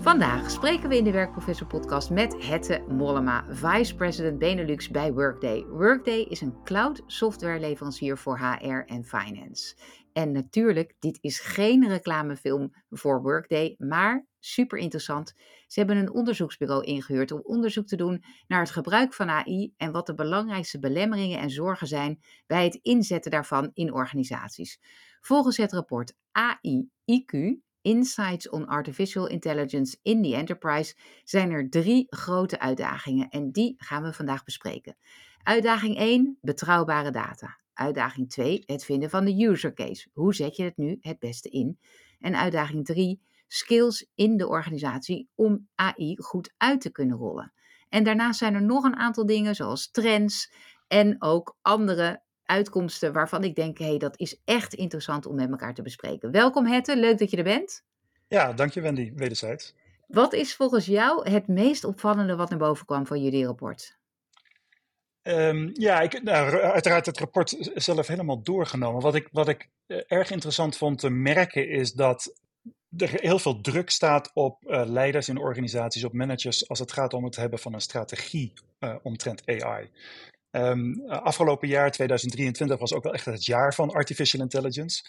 Vandaag spreken we in de Werkprofessor podcast met Hette Mollema, Vice President Benelux bij Workday. Workday is een cloud softwareleverancier voor HR en finance. En natuurlijk, dit is geen reclamefilm voor Workday, maar super interessant. Ze hebben een onderzoeksbureau ingehuurd om onderzoek te doen naar het gebruik van AI en wat de belangrijkste belemmeringen en zorgen zijn bij het inzetten daarvan in organisaties. Volgens het rapport AI IQ Insights on Artificial Intelligence in the Enterprise zijn er drie grote uitdagingen en die gaan we vandaag bespreken. Uitdaging 1, betrouwbare data. Uitdaging 2, het vinden van de user case. Hoe zet je het nu het beste in? En uitdaging 3, skills in de organisatie om AI goed uit te kunnen rollen. En daarnaast zijn er nog een aantal dingen zoals trends en ook andere uitkomsten waarvan ik denk, hé, hey, dat is echt interessant om met elkaar te bespreken. Welkom Hette, leuk dat je er bent. Ja, dank je Wendy, wederzijds. Wat is volgens jou het meest opvallende wat naar boven kwam van jullie rapport? Um, ja, ik, nou, uiteraard het rapport zelf helemaal doorgenomen. Wat ik, wat ik eh, erg interessant vond te merken is dat er heel veel druk staat op uh, leiders in organisaties, op managers, als het gaat om het hebben van een strategie uh, omtrent AI. Um, afgelopen jaar, 2023, was ook wel echt het jaar van artificial intelligence.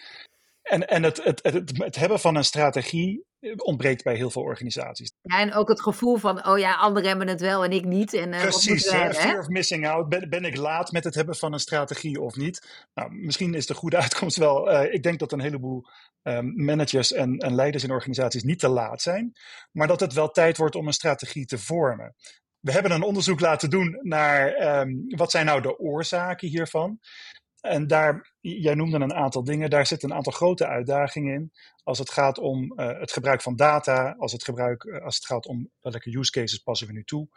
En, en het, het, het, het hebben van een strategie ontbreekt bij heel veel organisaties. Ja, en ook het gevoel van, oh ja, anderen hebben het wel en ik niet. En, uh, Precies, hebben, fear of missing out. Ben, ben, ik laat met het hebben van een strategie of niet? Nou, misschien is de goede uitkomst wel, uh, ik denk dat een heleboel um, managers en, en leiders in organisaties niet te laat zijn. Maar dat het wel tijd wordt om een strategie te vormen we hebben een onderzoek laten doen naar um, wat zijn nou de oorzaken hiervan. En daar, jij noemde een aantal dingen, daar zitten een aantal grote uitdagingen in. Als het gaat om uh, het gebruik van data, als het, gebruik, uh, als het gaat om welke use cases passen we nu toe.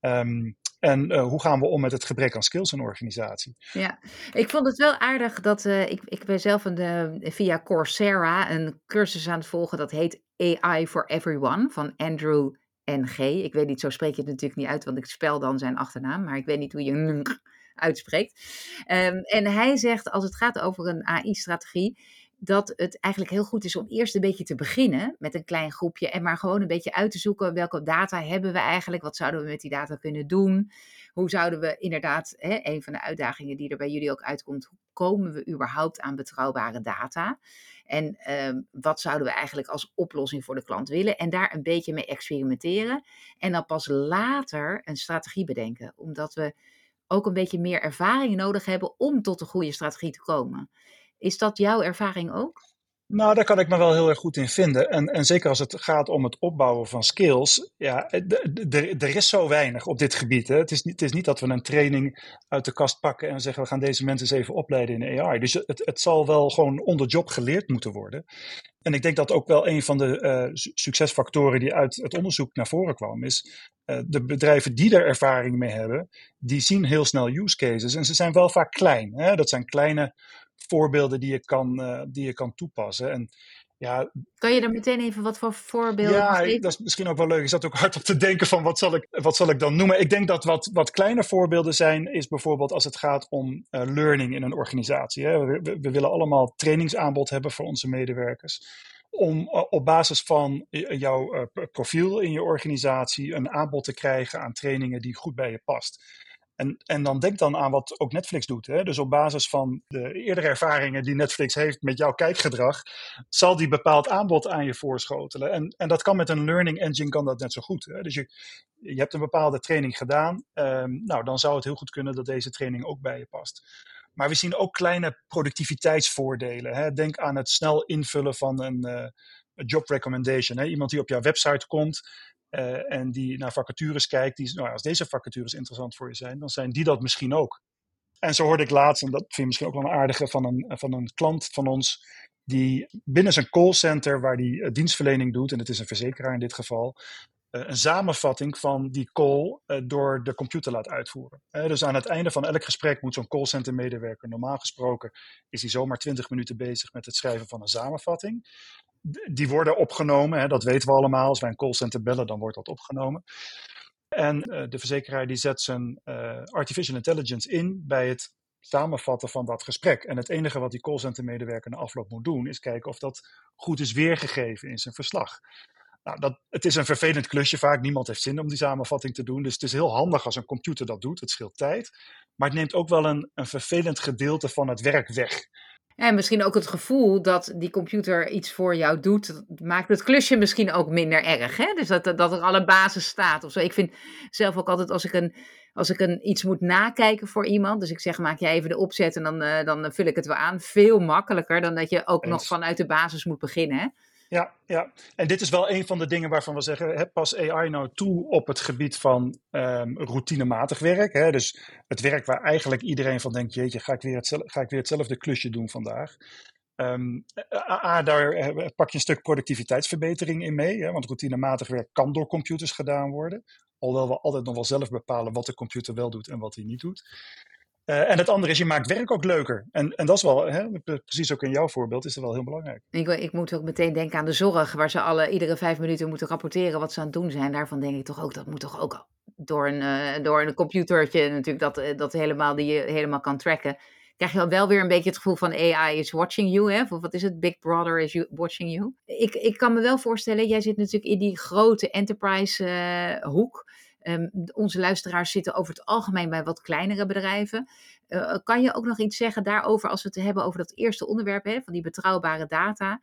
Um, en uh, hoe gaan we om met het gebrek aan skills in een organisatie? Ja, ik vond het wel aardig dat ik, ik ben zelf een, via Coursera een cursus aan het volgen dat heet AI for Everyone van Andrew NG. Ik weet niet, zo spreek je het natuurlijk niet uit, want ik spel dan zijn achternaam, maar ik weet niet hoe je uitspreekt. Um, en hij zegt, als het gaat over een AI-strategie, dat het eigenlijk heel goed is om eerst een beetje te beginnen met een klein groepje en maar gewoon een beetje uit te zoeken welke data hebben we eigenlijk, wat zouden we met die data kunnen doen, hoe zouden we inderdaad, hè, een van de uitdagingen die er bij jullie ook uitkomt, hoe komen we überhaupt aan betrouwbare data? En um, wat zouden we eigenlijk als oplossing voor de klant willen? En daar een beetje mee experimenteren. En dan pas later een strategie bedenken. Omdat we ook een beetje meer ervaring nodig hebben om tot een goede strategie te komen. Is dat jouw ervaring ook? Nou, daar kan ik me wel heel erg goed in vinden. En, en zeker als het gaat om het opbouwen van skills. Ja, er is zo weinig op dit gebied. Hè. Het, is niet, het is niet dat we een training uit de kast pakken en zeggen we gaan deze mensen eens even opleiden in AI. Dus het, het zal wel gewoon onder job geleerd moeten worden. En ik denk dat ook wel een van de uh, succesfactoren die uit het onderzoek naar voren kwam, is uh, de bedrijven die er ervaring mee hebben, die zien heel snel use cases. En ze zijn wel vaak klein. Hè? Dat zijn kleine voorbeelden die je kan, uh, die je kan toepassen. En, ja, kan je er meteen even wat voor voorbeelden Ja, dat is misschien ook wel leuk. Ik zat ook hard op te denken van wat zal ik, wat zal ik dan noemen. Ik denk dat wat, wat kleine voorbeelden zijn, is bijvoorbeeld als het gaat om uh, learning in een organisatie. Hè. We, we, we, willen allemaal trainingsaanbod hebben voor onze medewerkers. Om uh, op basis van jouw profiel in je organisatie een aanbod te krijgen aan trainingen die goed bij je past. En, en dan denk dan aan wat ook Netflix doet. Hè? Dus op basis van de eerdere ervaringen die Netflix heeft met jouw kijkgedrag, zal die bepaald aanbod aan je voorschotelen. En, en dat kan met een learning engine kan dat net zo goed. Hè? Dus je, je hebt een bepaalde training gedaan. Um, nou, dan zou het heel goed kunnen dat deze training ook bij je past. Maar we zien ook kleine productiviteitsvoordelen. Hè? Denk aan het snel invullen van een, uh, job recommendation. Hè? Iemand die op jouw website komt uh, en die naar vacatures kijkt, die, nou, als deze vacatures interessant voor je zijn, dan zijn die dat misschien ook. En zo hoorde ik laatst, en dat vind je misschien ook wel een aardige, van een, van een klant van ons, die binnen zijn callcenter, waar die uh, dienstverlening doet, en het is een verzekeraar in dit geval, uh, een samenvatting van die call door de computer laat uitvoeren. dus aan het einde van elk gesprek moet zo'n callcenter medewerker, normaal gesproken, is hij zomaar 20 minuten bezig met het schrijven van een samenvatting die worden opgenomen. Hè, dat weten we allemaal. Als wij een callcenter bellen, dan wordt dat opgenomen. En uh, de verzekeraar die zet zijn uh, artificial intelligence in bij het samenvatten van dat gesprek. En het enige wat die callcenter-medewerker na afloop moet doen, is kijken of dat goed is weergegeven in zijn verslag. Nou, dat, het is een vervelend klusje vaak. Niemand heeft zin om die samenvatting te doen. Dus het is heel handig als een computer dat doet. Het scheelt tijd. Maar het neemt ook wel een, een vervelend gedeelte van het werk weg. En misschien ook het gevoel dat die computer iets voor jou doet, maakt het klusje misschien ook minder erg. Hè? Dus dat, dat er al een basis staat of zo. Ik vind zelf ook altijd als ik, een, als ik een, iets moet nakijken voor iemand, dus ik zeg maak jij even de opzet en dan, uh, dan vul ik het wel aan, veel makkelijker dan dat je ook nog vanuit de basis moet beginnen. Hè? Ja, ja, en dit is wel een van de dingen waarvan we zeggen: pas AI nou toe op het gebied van um, routinematig werk. Hè? Dus het werk waar eigenlijk iedereen van denkt: jeetje, ga ik weer, hetzelfde, ga ik weer hetzelfde klusje doen vandaag? Um, A, daar eh, pak je een stuk productiviteitsverbetering in mee, hè? want routinematig werk kan door computers gedaan worden. Alhoewel we altijd nog wel zelf bepalen wat de computer wel doet en wat hij niet doet. Uh, en het andere is, je maakt werk ook leuker. En, en dat is wel, hè, precies ook in jouw voorbeeld, is dat wel heel belangrijk. Ik, ik moet ook meteen denken aan de zorg, waar ze alle, iedere vijf minuten moeten rapporteren wat ze aan het doen zijn. Daarvan denk ik toch ook, dat moet toch ook door een, uh, door een computertje natuurlijk, dat, eh, dat helemaal, die je helemaal kan tracken. Krijg je wel weer een beetje het gevoel van AI is watching you, hè? Of wat is het? Big Brother is you, watching you. Ik, ik kan me wel voorstellen, jij zit natuurlijk in die grote enterprise hoek. Um, onze luisteraars zitten over het algemeen bij wat kleinere bedrijven. Uh, kan je ook nog iets zeggen daarover als we het hebben over dat eerste onderwerp hè, van die betrouwbare data?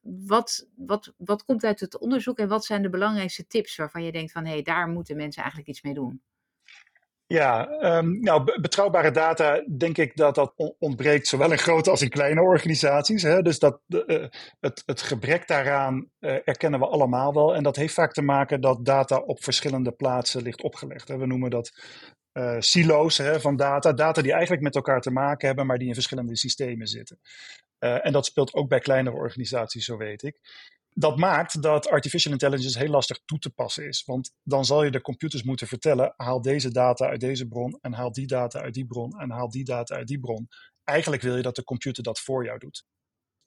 Wat, wat, wat komt uit het onderzoek en wat zijn de belangrijkste tips waarvan je denkt van hé, hey, daar moeten mensen eigenlijk iets mee doen? Ja, um, nou, betrouwbare data, denk ik dat dat ontbreekt zowel in grote als in kleine organisaties. Hè? Dus dat, uh, het, het gebrek daaraan uh, erkennen we allemaal wel. En dat heeft vaak te maken dat data op verschillende plaatsen ligt opgelegd. We noemen dat uh, silo's hè, van data. Data die eigenlijk met elkaar te maken hebben, maar die in verschillende systemen zitten. en dat speelt ook bij kleinere organisaties, zo weet ik dat maakt dat artificial intelligence heel lastig toe te passen is. Want dan zal je de computers moeten vertellen: haal deze data uit deze bron en haal die data uit die bron en haal die data uit die bron. Eigenlijk wil je dat de computer dat voor jou doet.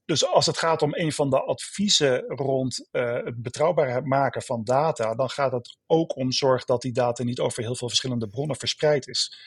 Dus als het gaat om een van de adviezen rond uh, het betrouwbaar maken van data, dan gaat het ook om zorg dat die data niet over heel veel verschillende bronnen verspreid is.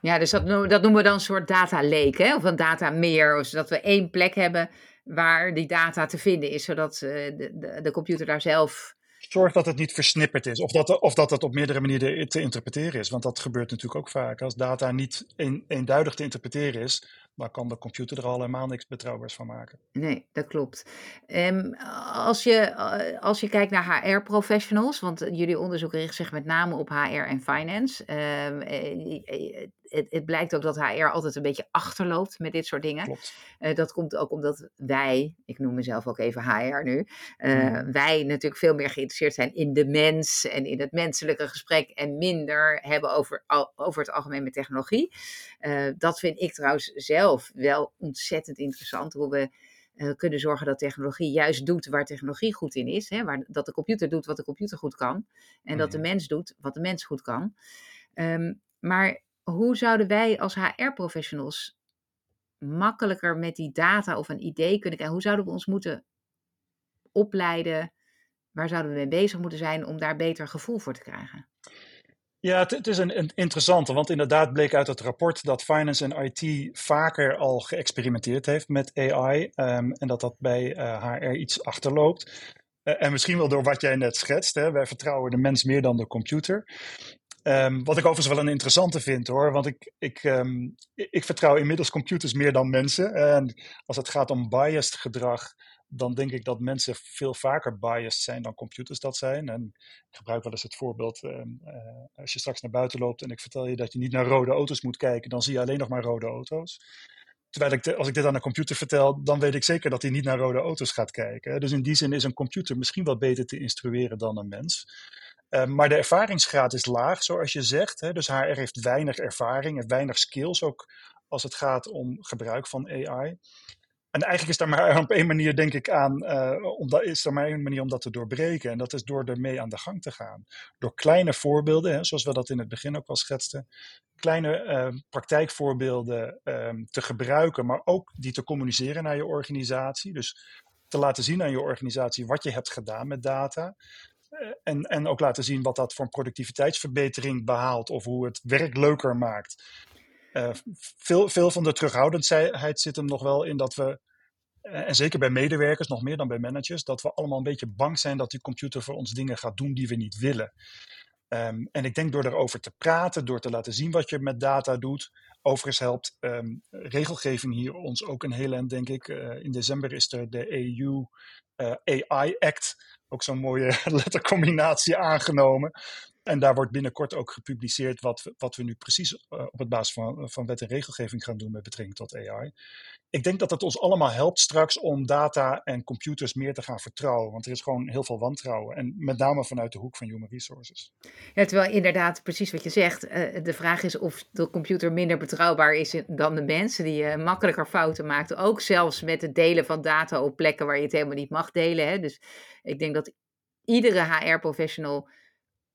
Ja, dus dat, dat noemen we dan een soort data lake, hè? of een data meer, zodat we één plek hebben waar die data te vinden is, zodat uh, de, de, de, computer daar zelf. Zorg dat het niet versnipperd is, of dat, of dat het op meerdere manieren te interpreteren is. Want dat gebeurt natuurlijk ook vaak. Als data niet een, eenduidig te interpreteren is, dan kan de computer er al helemaal niks betrouwbaars van maken. Nee, dat klopt. Um, als, je, eh, als je kijkt naar HR-professionals, want jullie onderzoek richt zich met name op HR en finance. Um, het, het, blijkt ook dat HR altijd een beetje achterloopt met dit soort dingen. Uh, dat komt ook omdat wij, ik noem mezelf ook even HR nu, uh, wij natuurlijk veel meer geïnteresseerd zijn in de mens en in het menselijke gesprek en minder hebben over, over het algemeen met technologie. Uh, dat vind ik trouwens zelf wel ontzettend interessant, hoe we kunnen zorgen dat technologie juist doet waar technologie goed in is. Hè? Waar, dat de computer doet wat de computer goed kan. En dat de mens doet wat de mens goed kan. Um, maar hoe zouden wij als HR-professionals makkelijker met die data of een idee kunnen krijgen? Hoe zouden we ons moeten opleiden? Waar zouden we mee bezig moeten zijn om daar beter gevoel voor te krijgen? Ja, het, is een, een, interessante, want inderdaad bleek uit het rapport dat finance en IT vaker al geëxperimenteerd heeft met AI ehm, en dat dat bij uh, eh, HR iets achterloopt. Uh, en misschien wel door wat jij net schetst, hè, wij vertrouwen de mens meer dan de computer. Um, wat ik overigens wel een interessante vind hoor, want ik, ik, um, ik vertrouw inmiddels computers meer dan mensen. En als het gaat om biased gedrag, dan denk ik dat mensen veel vaker biased zijn dan computers dat zijn. En ik gebruik wel eens het voorbeeld, um, uh, als je straks naar buiten loopt en ik vertel je dat je niet naar rode auto's moet kijken, dan zie je alleen nog maar rode auto's. Terwijl ik, als ik dit aan een computer vertel, dan weet ik zeker dat hij niet naar rode auto's gaat kijken. Dus in die zin is een computer misschien wel beter te instrueren dan een mens. Ehm, maar de ervaringsgraad is laag, zoals je zegt. Hè? Dus HR heeft weinig ervaring, heeft weinig skills, ook als het gaat om gebruik van AI. En eigenlijk is daar maar op één manier, denk ik, aan, uh, om dat, is er maar één manier om dat te doorbreken. En dat is door ermee aan de gang te gaan. Door kleine voorbeelden, hè, zoals we dat in het begin ook al schetsten, kleine uh, praktijkvoorbeelden uh, te gebruiken, maar ook die te communiceren naar je organisatie. Dus te laten zien aan je organisatie wat je hebt gedaan met data. Eh, en, en ook laten zien wat dat voor een productiviteitsverbetering behaalt of hoe het werk leuker maakt. veel, veel van de terughoudendheid zit hem nog wel in dat we en zeker bij medewerkers, nog meer dan bij managers, dat we allemaal een beetje bang zijn dat die computer voor ons dingen gaat doen die we niet willen. Um, en ik denk door erover te praten, door te laten zien wat je met data doet. Overigens helpt um, regelgeving hier ons ook een hele end, denk ik. Uh, in december is er de EU eh, AI Act, ook zo'n mooie lettercombinatie aangenomen. En daar wordt binnenkort ook gepubliceerd wat we, wat we nu precies uh, op het basis van, van wet en regelgeving gaan doen met betrekking tot AI ik denk dat het ons allemaal helpt straks om data en computers meer te gaan vertrouwen. Want er is gewoon heel veel wantrouwen. En met name vanuit de hoek van human resources. Ja, terwijl inderdaad, precies wat je zegt, uh, de vraag is of de computer minder betrouwbaar is dan de mensen die uh, makkelijker fouten maakt. Ook zelfs met het delen van data op plekken waar je het helemaal niet mag delen. Hè. Dus ik denk dat iedere HR-professional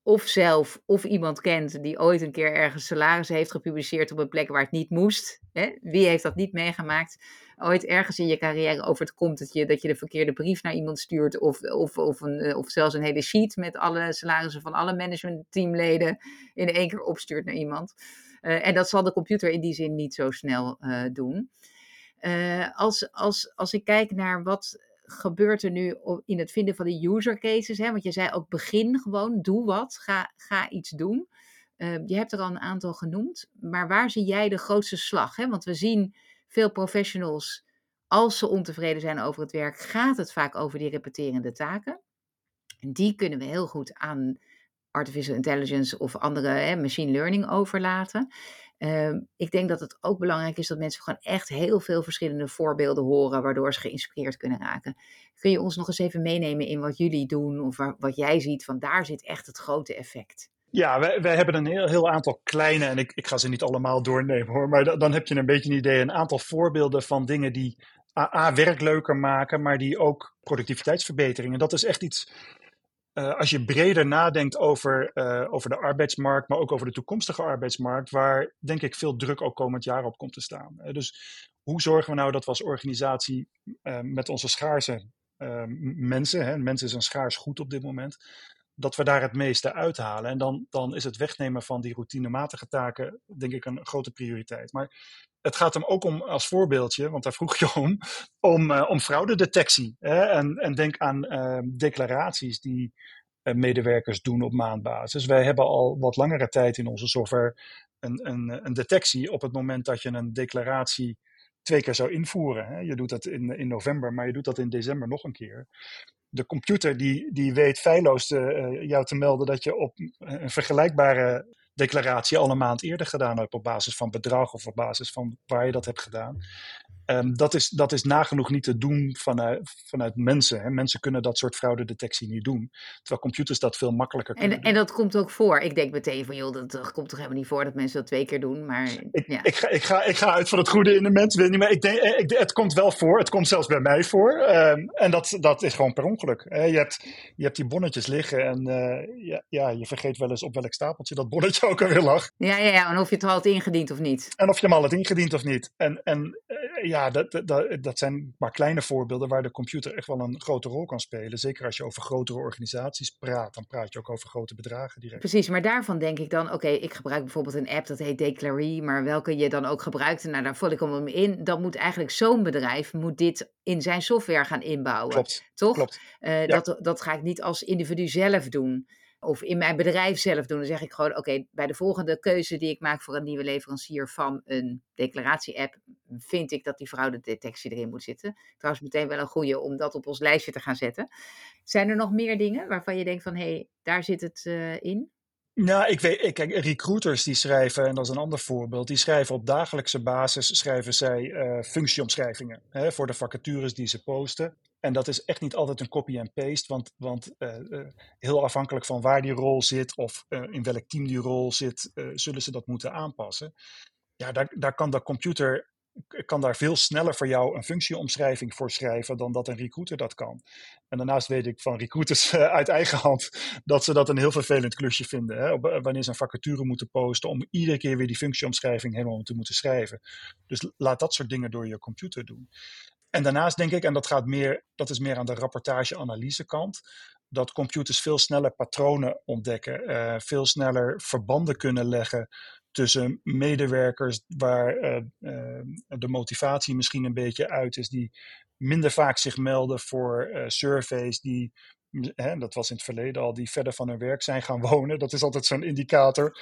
of zelf of iemand kent die ooit een keer ergens salaris heeft gepubliceerd op een plek waar het niet moest. Hè? Wie heeft dat niet meegemaakt? Ooit ergens in je carrière over het komt dat je, dat je de verkeerde brief naar iemand stuurt of, of, of, een, eh, of zelfs een hele sheet met alle salarissen van alle managementteamleden in één keer opstuurt naar iemand. Uh, en dat zal de computer in die zin niet zo snel uh, doen. Als, als, als ik kijk naar wat gebeurt er nu in het vinden van die user cases? Hè? Want je zei ook begin gewoon, doe wat, ga, ga iets doen. Uh, je hebt er al een aantal genoemd, maar waar zie jij de grootste slag? Hè? Want we zien veel professionals, als ze ontevreden zijn over het werk, gaat het vaak over die repeterende taken. En die kunnen we heel goed aan artificial intelligence of andere hè, machine learning overlaten. Ehm, ik denk dat het ook belangrijk is dat mensen gewoon echt heel veel verschillende voorbeelden horen, waardoor ze geïnspireerd kunnen raken. Kun je ons nog eens even meenemen in wat jullie doen of wat jij ziet? Van daar zit echt het grote effect. Ja, wij, wij hebben een heel, heel aantal kleine, en ik, ik ga ze niet allemaal doornemen hoor, maar dan heb je een beetje een idee, een aantal voorbeelden van dingen die A, werk leuker maken, maar die ook productiviteitsverbeteringen. Dat is echt iets uh, als je breder nadenkt over, uh, over de arbeidsmarkt, maar ook over de toekomstige arbeidsmarkt, waar denk ik veel druk ook komend jaar op komt te staan. Uh, dus hoe zorgen we nou dat we als organisatie met onze schaarse mensen, hè, mensen is een schaars goed op dit moment, dat we daar het meeste uithalen. En dan, dan is het wegnemen van die routinematige taken, denk ik, een grote prioriteit. Maar het gaat hem ook om, als voorbeeldje, want daar vroeg je om, om, uh, om fraudedetectie. Hè? En, en denk aan uh, declaraties die uh, medewerkers doen op maandbasis. Wij hebben al wat langere tijd in onze software een, een, een detectie op het moment dat je een declaratie twee keer zou invoeren. Hè? Je doet dat in, in november, maar je doet dat in december nog een keer de computer die, die weet feilloos te, uh, jou te melden dat je op een vergelijkbare declaratie al een maand eerder gedaan op basis van bedrag of op basis van waar je dat hebt gedaan. Um, dat, is, dat is nagenoeg niet te doen vanuit, vanuit mensen. Hè. Mensen kunnen dat soort fraudedetectie niet doen. Terwijl computers dat veel makkelijker kunnen en, doen. En dat komt ook voor. Ik denk meteen van, joh, dat, dat, komt toch helemaal niet voor dat mensen dat twee keer doen. Maar, ik, ja. ik, ga, ik, ga, ik ga uit van het goede in de mens. Maar ik denk, eh, ik, het komt wel voor. Het komt zelfs bij mij voor. Um, en dat, dat is gewoon per ongeluk. Hè. Je, hebt, je hebt die bonnetjes liggen en uh, ja, ja, je vergeet wel eens op welk stapeltje dat bonnetje ook alweer lag. Ja, ja, ja. En of je het al had ingediend of niet. En of je hem al had ingediend of niet. En, en ja, dat, dat, dat zijn maar kleine voorbeelden waar de computer echt wel een grote rol kan spelen. Zeker als je over grotere organisaties praat, dan praat je ook over grote bedragen direct. Precies, maar daarvan denk ik dan, oké, ik gebruik bijvoorbeeld een app dat heet Declare, maar welke je dan ook gebruikt, nou daar vul ik hem in, dan moet eigenlijk zo'n bedrijf moet dit in zijn software gaan inbouwen. Klopt. Toch? Klopt. Uh, ja. dat, dat ga ik niet als individu zelf doen of in mijn bedrijf zelf doen. Dan zeg ik gewoon: oké, bij de volgende keuze die ik maak voor een nieuwe leverancier van een declaratie-app, vind ik dat die fraudedetectie erin moet zitten. Trouwens, meteen wel een goede om dat op ons lijstje te gaan zetten. Zijn er nog meer dingen waarvan je denkt van hé, hey, daar zit het uh, in? Nou, ik weet, kijk, recruiters die schrijven, en dat is een ander voorbeeld, die schrijven op dagelijkse basis, schrijven zij uh, functieomschrijvingen hè, voor de vacatures die ze posten. En dat is echt niet altijd een copy en paste, want, want uh, uh, heel afhankelijk van waar die rol zit of in welk team die rol zit, zullen ze dat moeten aanpassen. Ja, daar, daar kan de computer kan daar veel sneller voor jou een functieomschrijving voor schrijven dan dat een recruiter dat kan. En daarnaast weet ik van recruiters eh, uit eigen hand dat ze dat een heel vervelend klusje vinden. Hè? Eh, wanneer ze een vacature moeten posten om iedere keer weer die functieomschrijving helemaal te moeten schrijven. Dus laat dat soort dingen door je computer doen. En daarnaast denk ik, en dat, gaat meer, dat is meer aan de rapportage-analyse kant, dat computers veel sneller patronen ontdekken, uh, veel sneller verbanden kunnen leggen tussen medewerkers waar de motivatie misschien een beetje uit is, die minder vaak zich melden voor surveys die hè, dat was in het verleden al, die verder van hun werk zijn gaan wonen. Dat is altijd zo'n indicator.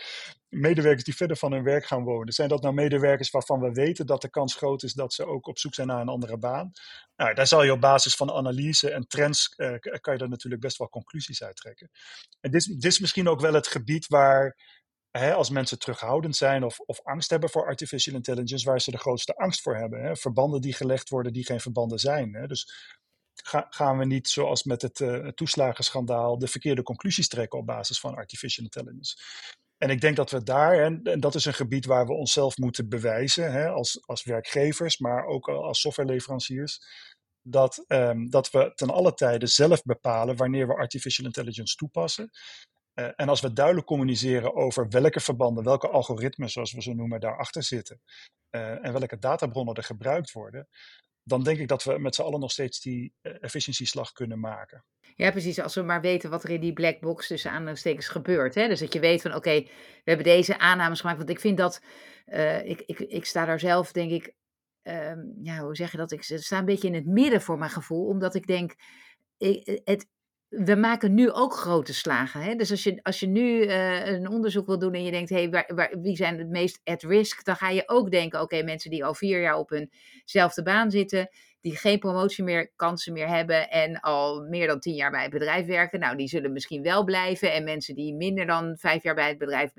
Medewerkers die verder van hun werk gaan wonen. Zijn dat nou medewerkers waarvan we weten dat de kans groot is dat ze ook op zoek zijn naar een andere baan? Nou, daar zal je op basis van analyse en trends, eh, kan je daar natuurlijk best wel conclusies uit trekken. En dit, dit is misschien ook wel het gebied waar Hè, als mensen terughoudend zijn of, of, angst hebben voor artificial intelligence, waar ze de grootste angst voor hebben. Hè? Verbanden die gelegd worden die geen verbanden zijn. Hè? Dus gaan we niet, zoals met het uh, toeslagenschandaal, de verkeerde conclusies trekken op basis van artificial intelligence. En ik denk dat we daar, en, en dat is een gebied waar we onszelf moeten bewijzen, hè, als, als werkgevers, maar ook als softwareleveranciers, dat, um, dat we ten alle tijde zelf bepalen wanneer we artificial intelligence toepassen. Uh, en als we duidelijk communiceren over welke verbanden, welke algoritmes, zoals we ze noemen, daarachter zitten. Uh, en welke databronnen er gebruikt worden, dan denk ik dat we met z'n allen nog steeds die uh, efficiëntieslag kunnen maken. Ja, precies. Als we maar weten wat er in die black box tussen aanstekens gebeurt. Hè? Dus dat je weet van oké, we hebben deze aannames gemaakt. Want ik vind dat, ik, ik, ik sta daar zelf denk ik, um, ja, hoe zeg je dat? Ik sta een beetje in het midden voor mijn gevoel. Omdat ik denk, ik, het, we maken nu ook grote slagen. Hè? Dus als je, als je nu uh, een onderzoek wil doen en je denkt, hey, waar, waar, wie zijn het meest at risk? Dan ga je ook denken, oké, mensen die al vier jaar op hunzelfde baan zitten, die geen promotie meer, kansen meer hebben en al meer dan tien jaar bij het bedrijf werken, nou, die zullen misschien wel blijven. En mensen die minder dan vijf jaar bij het bedrijf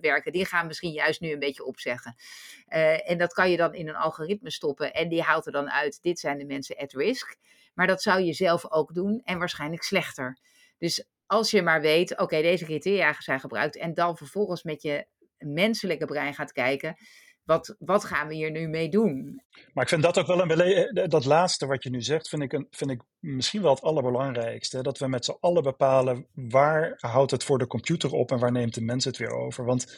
werken, die gaan misschien juist nu een beetje opzeggen. Uh, en dat kan je dan in een algoritme stoppen en die haalt er dan uit, dit zijn de mensen at risk. Maar dat zou je zelf ook doen en waarschijnlijk slechter. Dus als je maar weet, oké, deze criteria zijn gebruikt en dan vervolgens met je menselijke brein gaat kijken, wat, wat gaan we hier nu mee doen? Maar ik vind dat ook wel een eh, dat laatste wat je nu zegt, vind ik, een, vind ik misschien wel het allerbelangrijkste. Dat we met z'n allen bepalen waar houdt het voor de computer op en waar neemt de mens het weer over. Want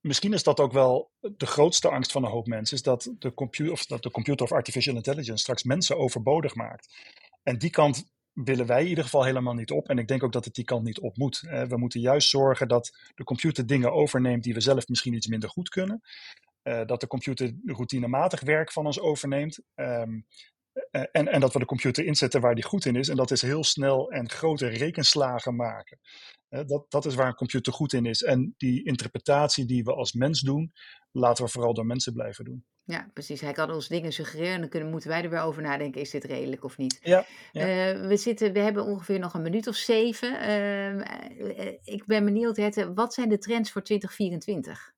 misschien is dat ook wel de grootste angst van een hoop mensen, is dat de, computer, of dat de computer of artificial intelligence straks mensen overbodig maakt. En die kant willen wij in ieder geval helemaal niet op. En ik denk ook dat het die kant niet op moet. We moeten juist zorgen dat de computer dingen overneemt die we zelf misschien iets minder goed kunnen. Uh, dat de computer routinematig werk van ons overneemt. Um, uh, en, en, dat we de computer inzetten waar die goed in is. En dat is heel snel en grote rekenslagen maken. Dat, dat is waar een computer goed in is. En die interpretatie die we als mens doen, laten we vooral door mensen blijven doen. Ja, precies. Hij kan ons dingen suggereren en dan kunnen, moeten wij er weer over nadenken, is dit redelijk of niet? Ja, ja. Uh, we, zitten, we hebben ongeveer nog een minuut of zeven. Uh, ik ben benieuwd, Hette, wat zijn de trends voor 2024?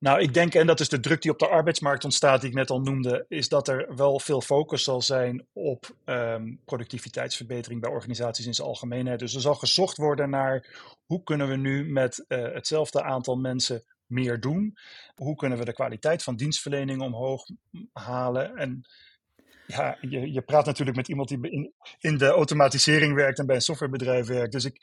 Nou, ik denk, en dat is de druk die op de arbeidsmarkt ontstaat, die ik net al noemde, is dat er wel veel focus zal zijn op um, productiviteitsverbetering bij organisaties in zijn algemeenheid. Dus er zal gezocht worden naar hoe kunnen we nu met uh, hetzelfde aantal mensen meer doen? Hoe kunnen we de kwaliteit van dienstverlening omhoog halen? En ja, je, je praat natuurlijk met iemand die in, in de automatisering werkt en bij een softwarebedrijf werkt. Dus ik,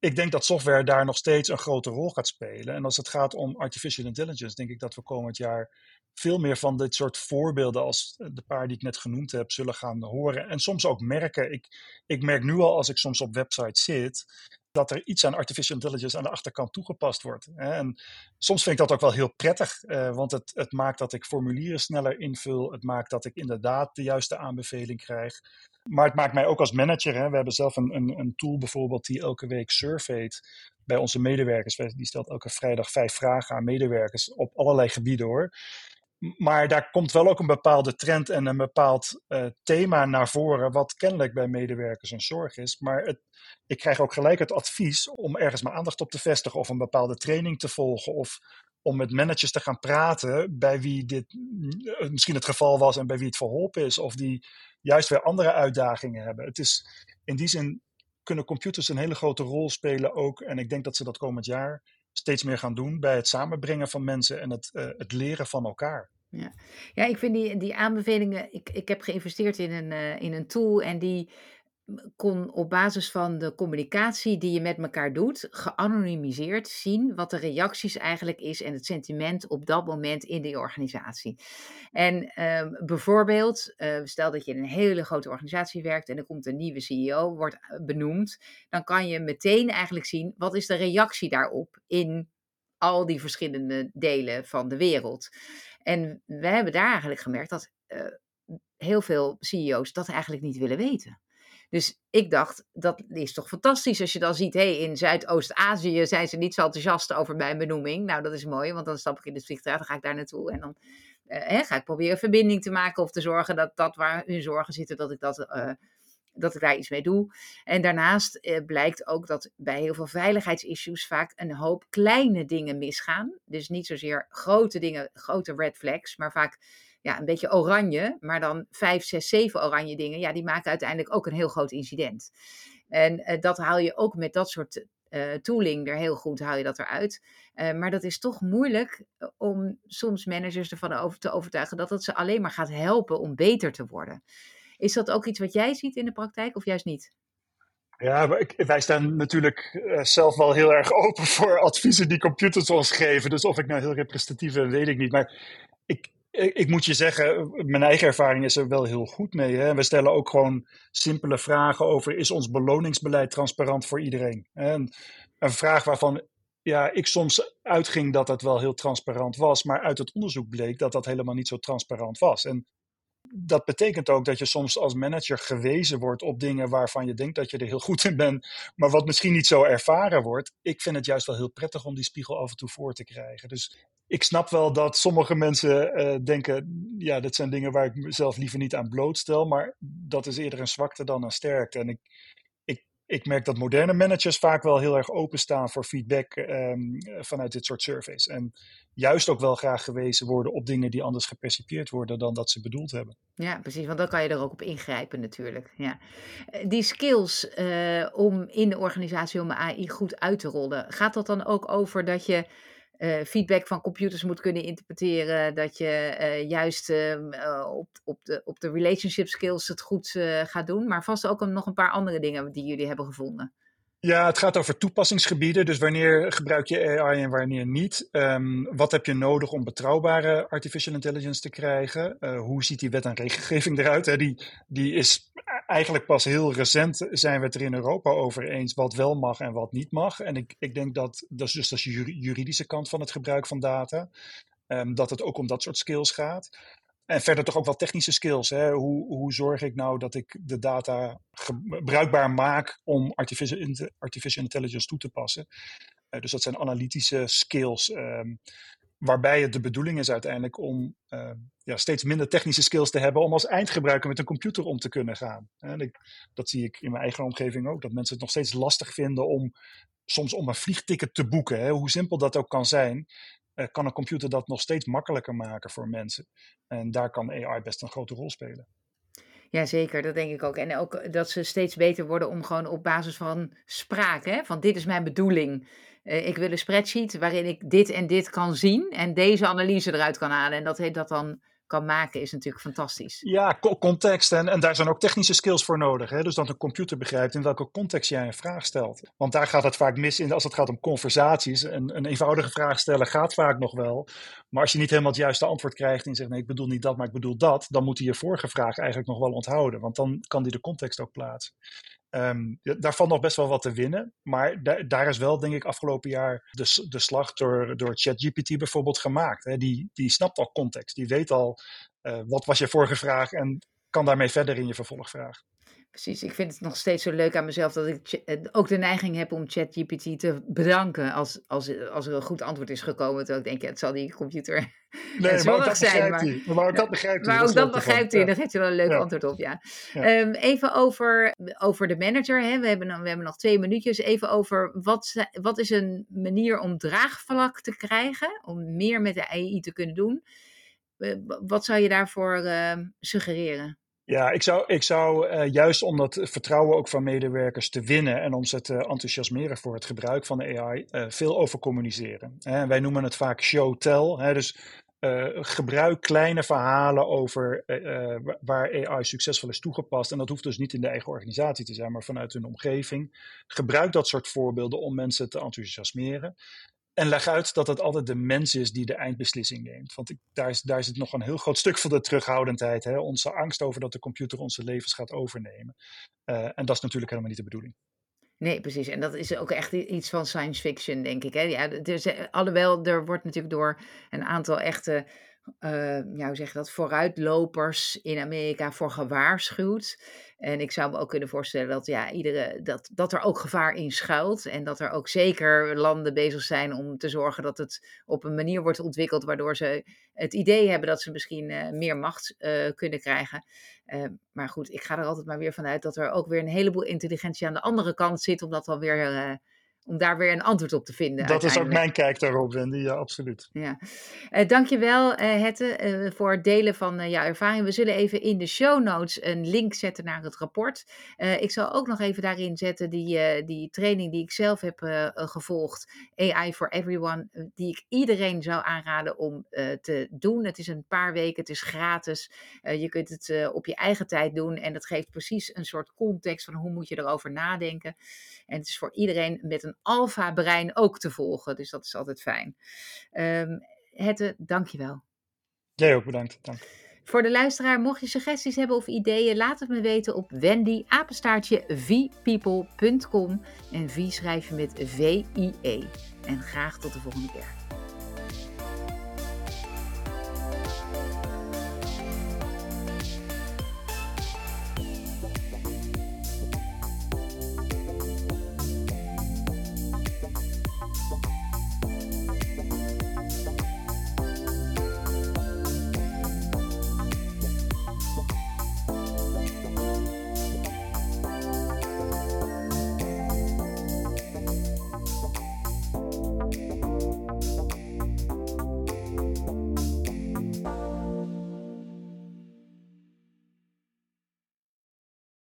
ik denk dat software daar nog steeds een grote rol gaat spelen. En als het gaat om artificial intelligence, denk ik dat we komend jaar veel meer van dit soort voorbeelden als de paar die ik net genoemd heb, zullen gaan horen. En soms ook merken. Ik, ik merk nu al als ik soms op websites zit, dat er iets aan artificial intelligence aan de achterkant toegepast wordt. En soms vind ik dat ook wel heel prettig, eh, want het, het maakt dat ik formulieren sneller invul. Het maakt dat ik inderdaad de juiste aanbeveling krijg. Maar het maakt mij ook als manager. Hè, we hebben zelf een, een, een tool bijvoorbeeld die elke week surveyt bij onze medewerkers. Die stelt elke vrijdag vijf vragen aan medewerkers op allerlei gebieden hoor. Maar daar komt wel ook een bepaalde trend en een bepaald uh, thema naar voren, wat kennelijk bij medewerkers een zorg is. Maar het, ik krijg ook gelijk het advies om ergens mijn aandacht op te vestigen of een bepaalde training te volgen of om met managers te gaan praten bij wie dit eh, misschien het geval was en bij wie het verholpen is of die juist weer andere uitdagingen hebben. Het is in die zin kunnen computers een hele grote rol spelen ook en ik denk dat ze dat komend jaar steeds meer gaan doen bij het samenbrengen van mensen en het, uh, het leren van elkaar. Ja. ja, ik vind die, die aanbevelingen. Ik, ik heb geïnvesteerd in een, uh, in een tool en die kon op basis van de communicatie die je met elkaar doet, geanonimiseerd zien wat de reacties eigenlijk is en het sentiment op dat moment in die organisatie. En uh, bijvoorbeeld, uh, stel dat je in een hele grote organisatie werkt en er komt een nieuwe CEO, wordt benoemd, dan kan je meteen eigenlijk zien wat is de reactie daarop in al die verschillende delen van de wereld. En we hebben daar eigenlijk gemerkt dat uh, heel veel CEO's dat eigenlijk niet willen weten. Dus ik dacht, dat is toch fantastisch als je dan ziet, hey, in Zuidoost-Azië zijn ze niet zo enthousiast over mijn benoeming. Nou, dat is mooi, want dan stap ik in het vliegtuig, dan ga ik daar naartoe en dan uh, ga ik proberen verbinding te maken of te zorgen dat dat waar hun zorgen zitten, dat ik, dat, uh, dat ik daar iets mee doe. En daarnaast uh, blijkt ook dat bij heel veel veiligheidsissues vaak een hoop kleine dingen misgaan. Dus niet zozeer grote dingen, grote red flags, maar vaak ja, een beetje oranje, maar dan vijf, zes, zeven oranje dingen, ja, die maken uiteindelijk ook een heel groot incident. En uh, dat haal je ook met dat soort uh, tooling er heel goed, haal je dat eruit. Uh, maar dat is toch moeilijk om soms managers ervan over te overtuigen dat het ze alleen maar gaat helpen om beter te worden. Is dat ook iets wat jij ziet in de praktijk of juist niet? Ja, wij staan natuurlijk zelf wel heel erg open voor adviezen die computers ons geven. Dus of ik nou heel representatief ben, weet ik niet. Maar ik, ik, moet je zeggen, mijn eigen ervaring is er wel heel goed mee. Hè? We stellen ook gewoon simpele vragen over: is ons beloningsbeleid transparant voor iedereen? En een vraag waarvan ja, ik soms uitging dat het wel heel transparant was, maar uit het onderzoek bleek dat dat helemaal niet zo transparant was. En dat betekent ook dat je soms als manager gewezen wordt op dingen waarvan je denkt dat je er heel goed in bent, maar wat misschien niet zo ervaren wordt. Ik vind het juist wel heel prettig om die spiegel af en toe voor te krijgen. Dus ik snap wel dat sommige mensen uh, denken, ja, dat zijn dingen waar ik mezelf liever niet aan blootstel, maar dat is eerder een zwakte dan een sterkte. En ik, ik, ik merk dat moderne managers vaak wel heel erg openstaan voor feedback um, vanuit dit soort surveys. En juist ook wel graag gewezen worden op dingen die anders gepercipieerd worden dan dat ze bedoeld hebben. Ja, precies, want dan kan je er ook op ingrijpen natuurlijk. Ja. Eh, die skills uh, om in de organisatie om AI goed uit te rollen, gaat dat dan ook over dat je uh, feedback van computers moet kunnen interpreteren. Dat je uh, juist uh, op, op, de, op de relationship skills het goed gaat doen. Maar vast ook nog een paar andere dingen die jullie hebben gevonden. Ja, het gaat over toepassingsgebieden. Dus wanneer gebruik je AI en wanneer niet? Um, wat heb je nodig om betrouwbare artificial intelligence te krijgen? Uh, hoe ziet die wet en regelgeving eruit? Die, die is eigenlijk pas heel recent zijn we het er in Europa over eens wat wel mag en wat niet mag. En ik, ik denk dat, dat is dus de juridische kant van het gebruik van data. Um, dat het ook om dat soort skills gaat. En verder toch ook wel technische skills. Hè? Hoe, hoe zorg ik nou dat ik de data gebruikbaar maak om artificial, artificial intelligence toe te passen? Uh, dus dat zijn analytische skills. Um, waarbij het de bedoeling is uiteindelijk om uh, ja, steeds minder technische skills te hebben om als eindgebruiker met een computer om te kunnen gaan. En ik, dat zie ik in mijn eigen omgeving ook, dat mensen het nog steeds lastig vinden om soms om een vliegticket te boeken. Hè? Hoe simpel dat ook kan zijn, kan een computer dat nog steeds makkelijker maken voor mensen. En daar kan AI best een grote rol spelen. Ja, zeker, dat denk ik ook. En ook dat ze steeds beter worden om gewoon op basis van spraak, hè? van dit is mijn bedoeling. Uh, ik wil een spreadsheet waarin ik dit en dit kan zien en deze analyse eruit kan halen. En dat heet dat dan kan maken, is natuurlijk fantastisch. Ja, context. En, en daar zijn ook technische skills voor nodig. Hè? Dus dat een computer begrijpt in welke context jij een vraag stelt. Want daar gaat het vaak mis in als het gaat om conversaties. Een, een eenvoudige vraag stellen gaat vaak nog wel. Maar als je niet helemaal het juiste antwoord krijgt en zegt nee, ik bedoel niet dat, maar ik bedoel dat, dan moet hij je vorige vraag eigenlijk nog wel onthouden. Want dan kan hij de context ook plaatsen. Um, daar valt nog best wel wat te winnen. Maar da daar is wel, denk ik, afgelopen jaar de, de slag door, door ChatGPT bijvoorbeeld gemaakt. Hè. Die, die snapt al context. Die weet al uh, wat was je vorige vraag en kan daarmee verder in je vervolgvraag. Precies, ik vind het nog steeds zo leuk aan mezelf dat ik eh, ook de neiging heb om ChatGPT te bedanken als, als, als er een goed antwoord is gekomen. Terwijl ik denk, ja, het zal die computer nee, maar dat zijn. Maar, maar ook dat begrijpt hij. Maar ook dat begrijpt hij, daar geeft hij wel een leuk ja. antwoord op, ja. ja. Um, even over, over de manager, hè. We, hebben, we hebben nog twee minuutjes. Even over, wat, wat is een manier om draagvlak te krijgen, om meer met de AI te kunnen doen? Wat zou je daarvoor uh, suggereren? Ja, ik zou, ik zou uh, juist om dat vertrouwen ook van medewerkers te winnen en om ze te enthousiasmeren voor het gebruik van de AI, uh, veel over communiceren. En wij noemen het vaak show-tell. Dus uh, gebruik kleine verhalen over waar AI succesvol is toegepast. En dat hoeft dus niet in de eigen organisatie te zijn, maar vanuit hun omgeving. Gebruik dat soort voorbeelden om mensen te enthousiasmeren. En leg uit dat het altijd de mens is die de eindbeslissing neemt. Want ik, daar, is, daar zit nog een heel groot stuk van de terughoudendheid. Hè? Onze angst over dat de computer onze levens gaat overnemen. Uh, en dat is natuurlijk helemaal niet de bedoeling. Nee, precies. En dat is ook echt iets van science fiction, denk ik. Hè? Ja, dus, alhoewel, er wordt natuurlijk door een aantal echte uh, ja, hoe zeg je dat, vooruitlopers in Amerika voor gewaarschuwd. En ik zou me ook kunnen voorstellen dat, ja, iedere, dat, dat er ook gevaar in schuilt. En dat er ook zeker landen bezig zijn om te zorgen dat het op een manier wordt ontwikkeld waardoor ze het idee hebben dat ze misschien uh, meer macht uh, kunnen krijgen. maar goed, ik ga er altijd maar weer vanuit dat er ook weer een heleboel intelligentie aan de andere kant zit, om dat dan weer om daar weer een antwoord op te vinden. Dat is ook mijn kijk daarop, Wendy. Ja, absoluut. Ja. Uh, dankjewel, uh, Hette, uh, voor het delen van jouw ervaring. We zullen even in de show notes een link zetten naar het rapport. ik zal ook nog even daarin zetten die, die training die ik zelf heb gevolgd, AI for Everyone, die ik iedereen zou aanraden om te doen. Het is een paar weken, het is gratis. je kunt het op je eigen tijd doen en dat geeft precies een soort context van hoe moet je erover nadenken. En het is voor iedereen met een alfa-brein ook te volgen. Dus dat is altijd fijn. Um, Hette, dankjewel. Jij ook bedankt. Dank. Voor de luisteraar, mocht je suggesties hebben of ideeën, laat het me weten op wendy apenstaartje vpeople.com. En V schrijf je met V-I-E. En graag tot de volgende keer.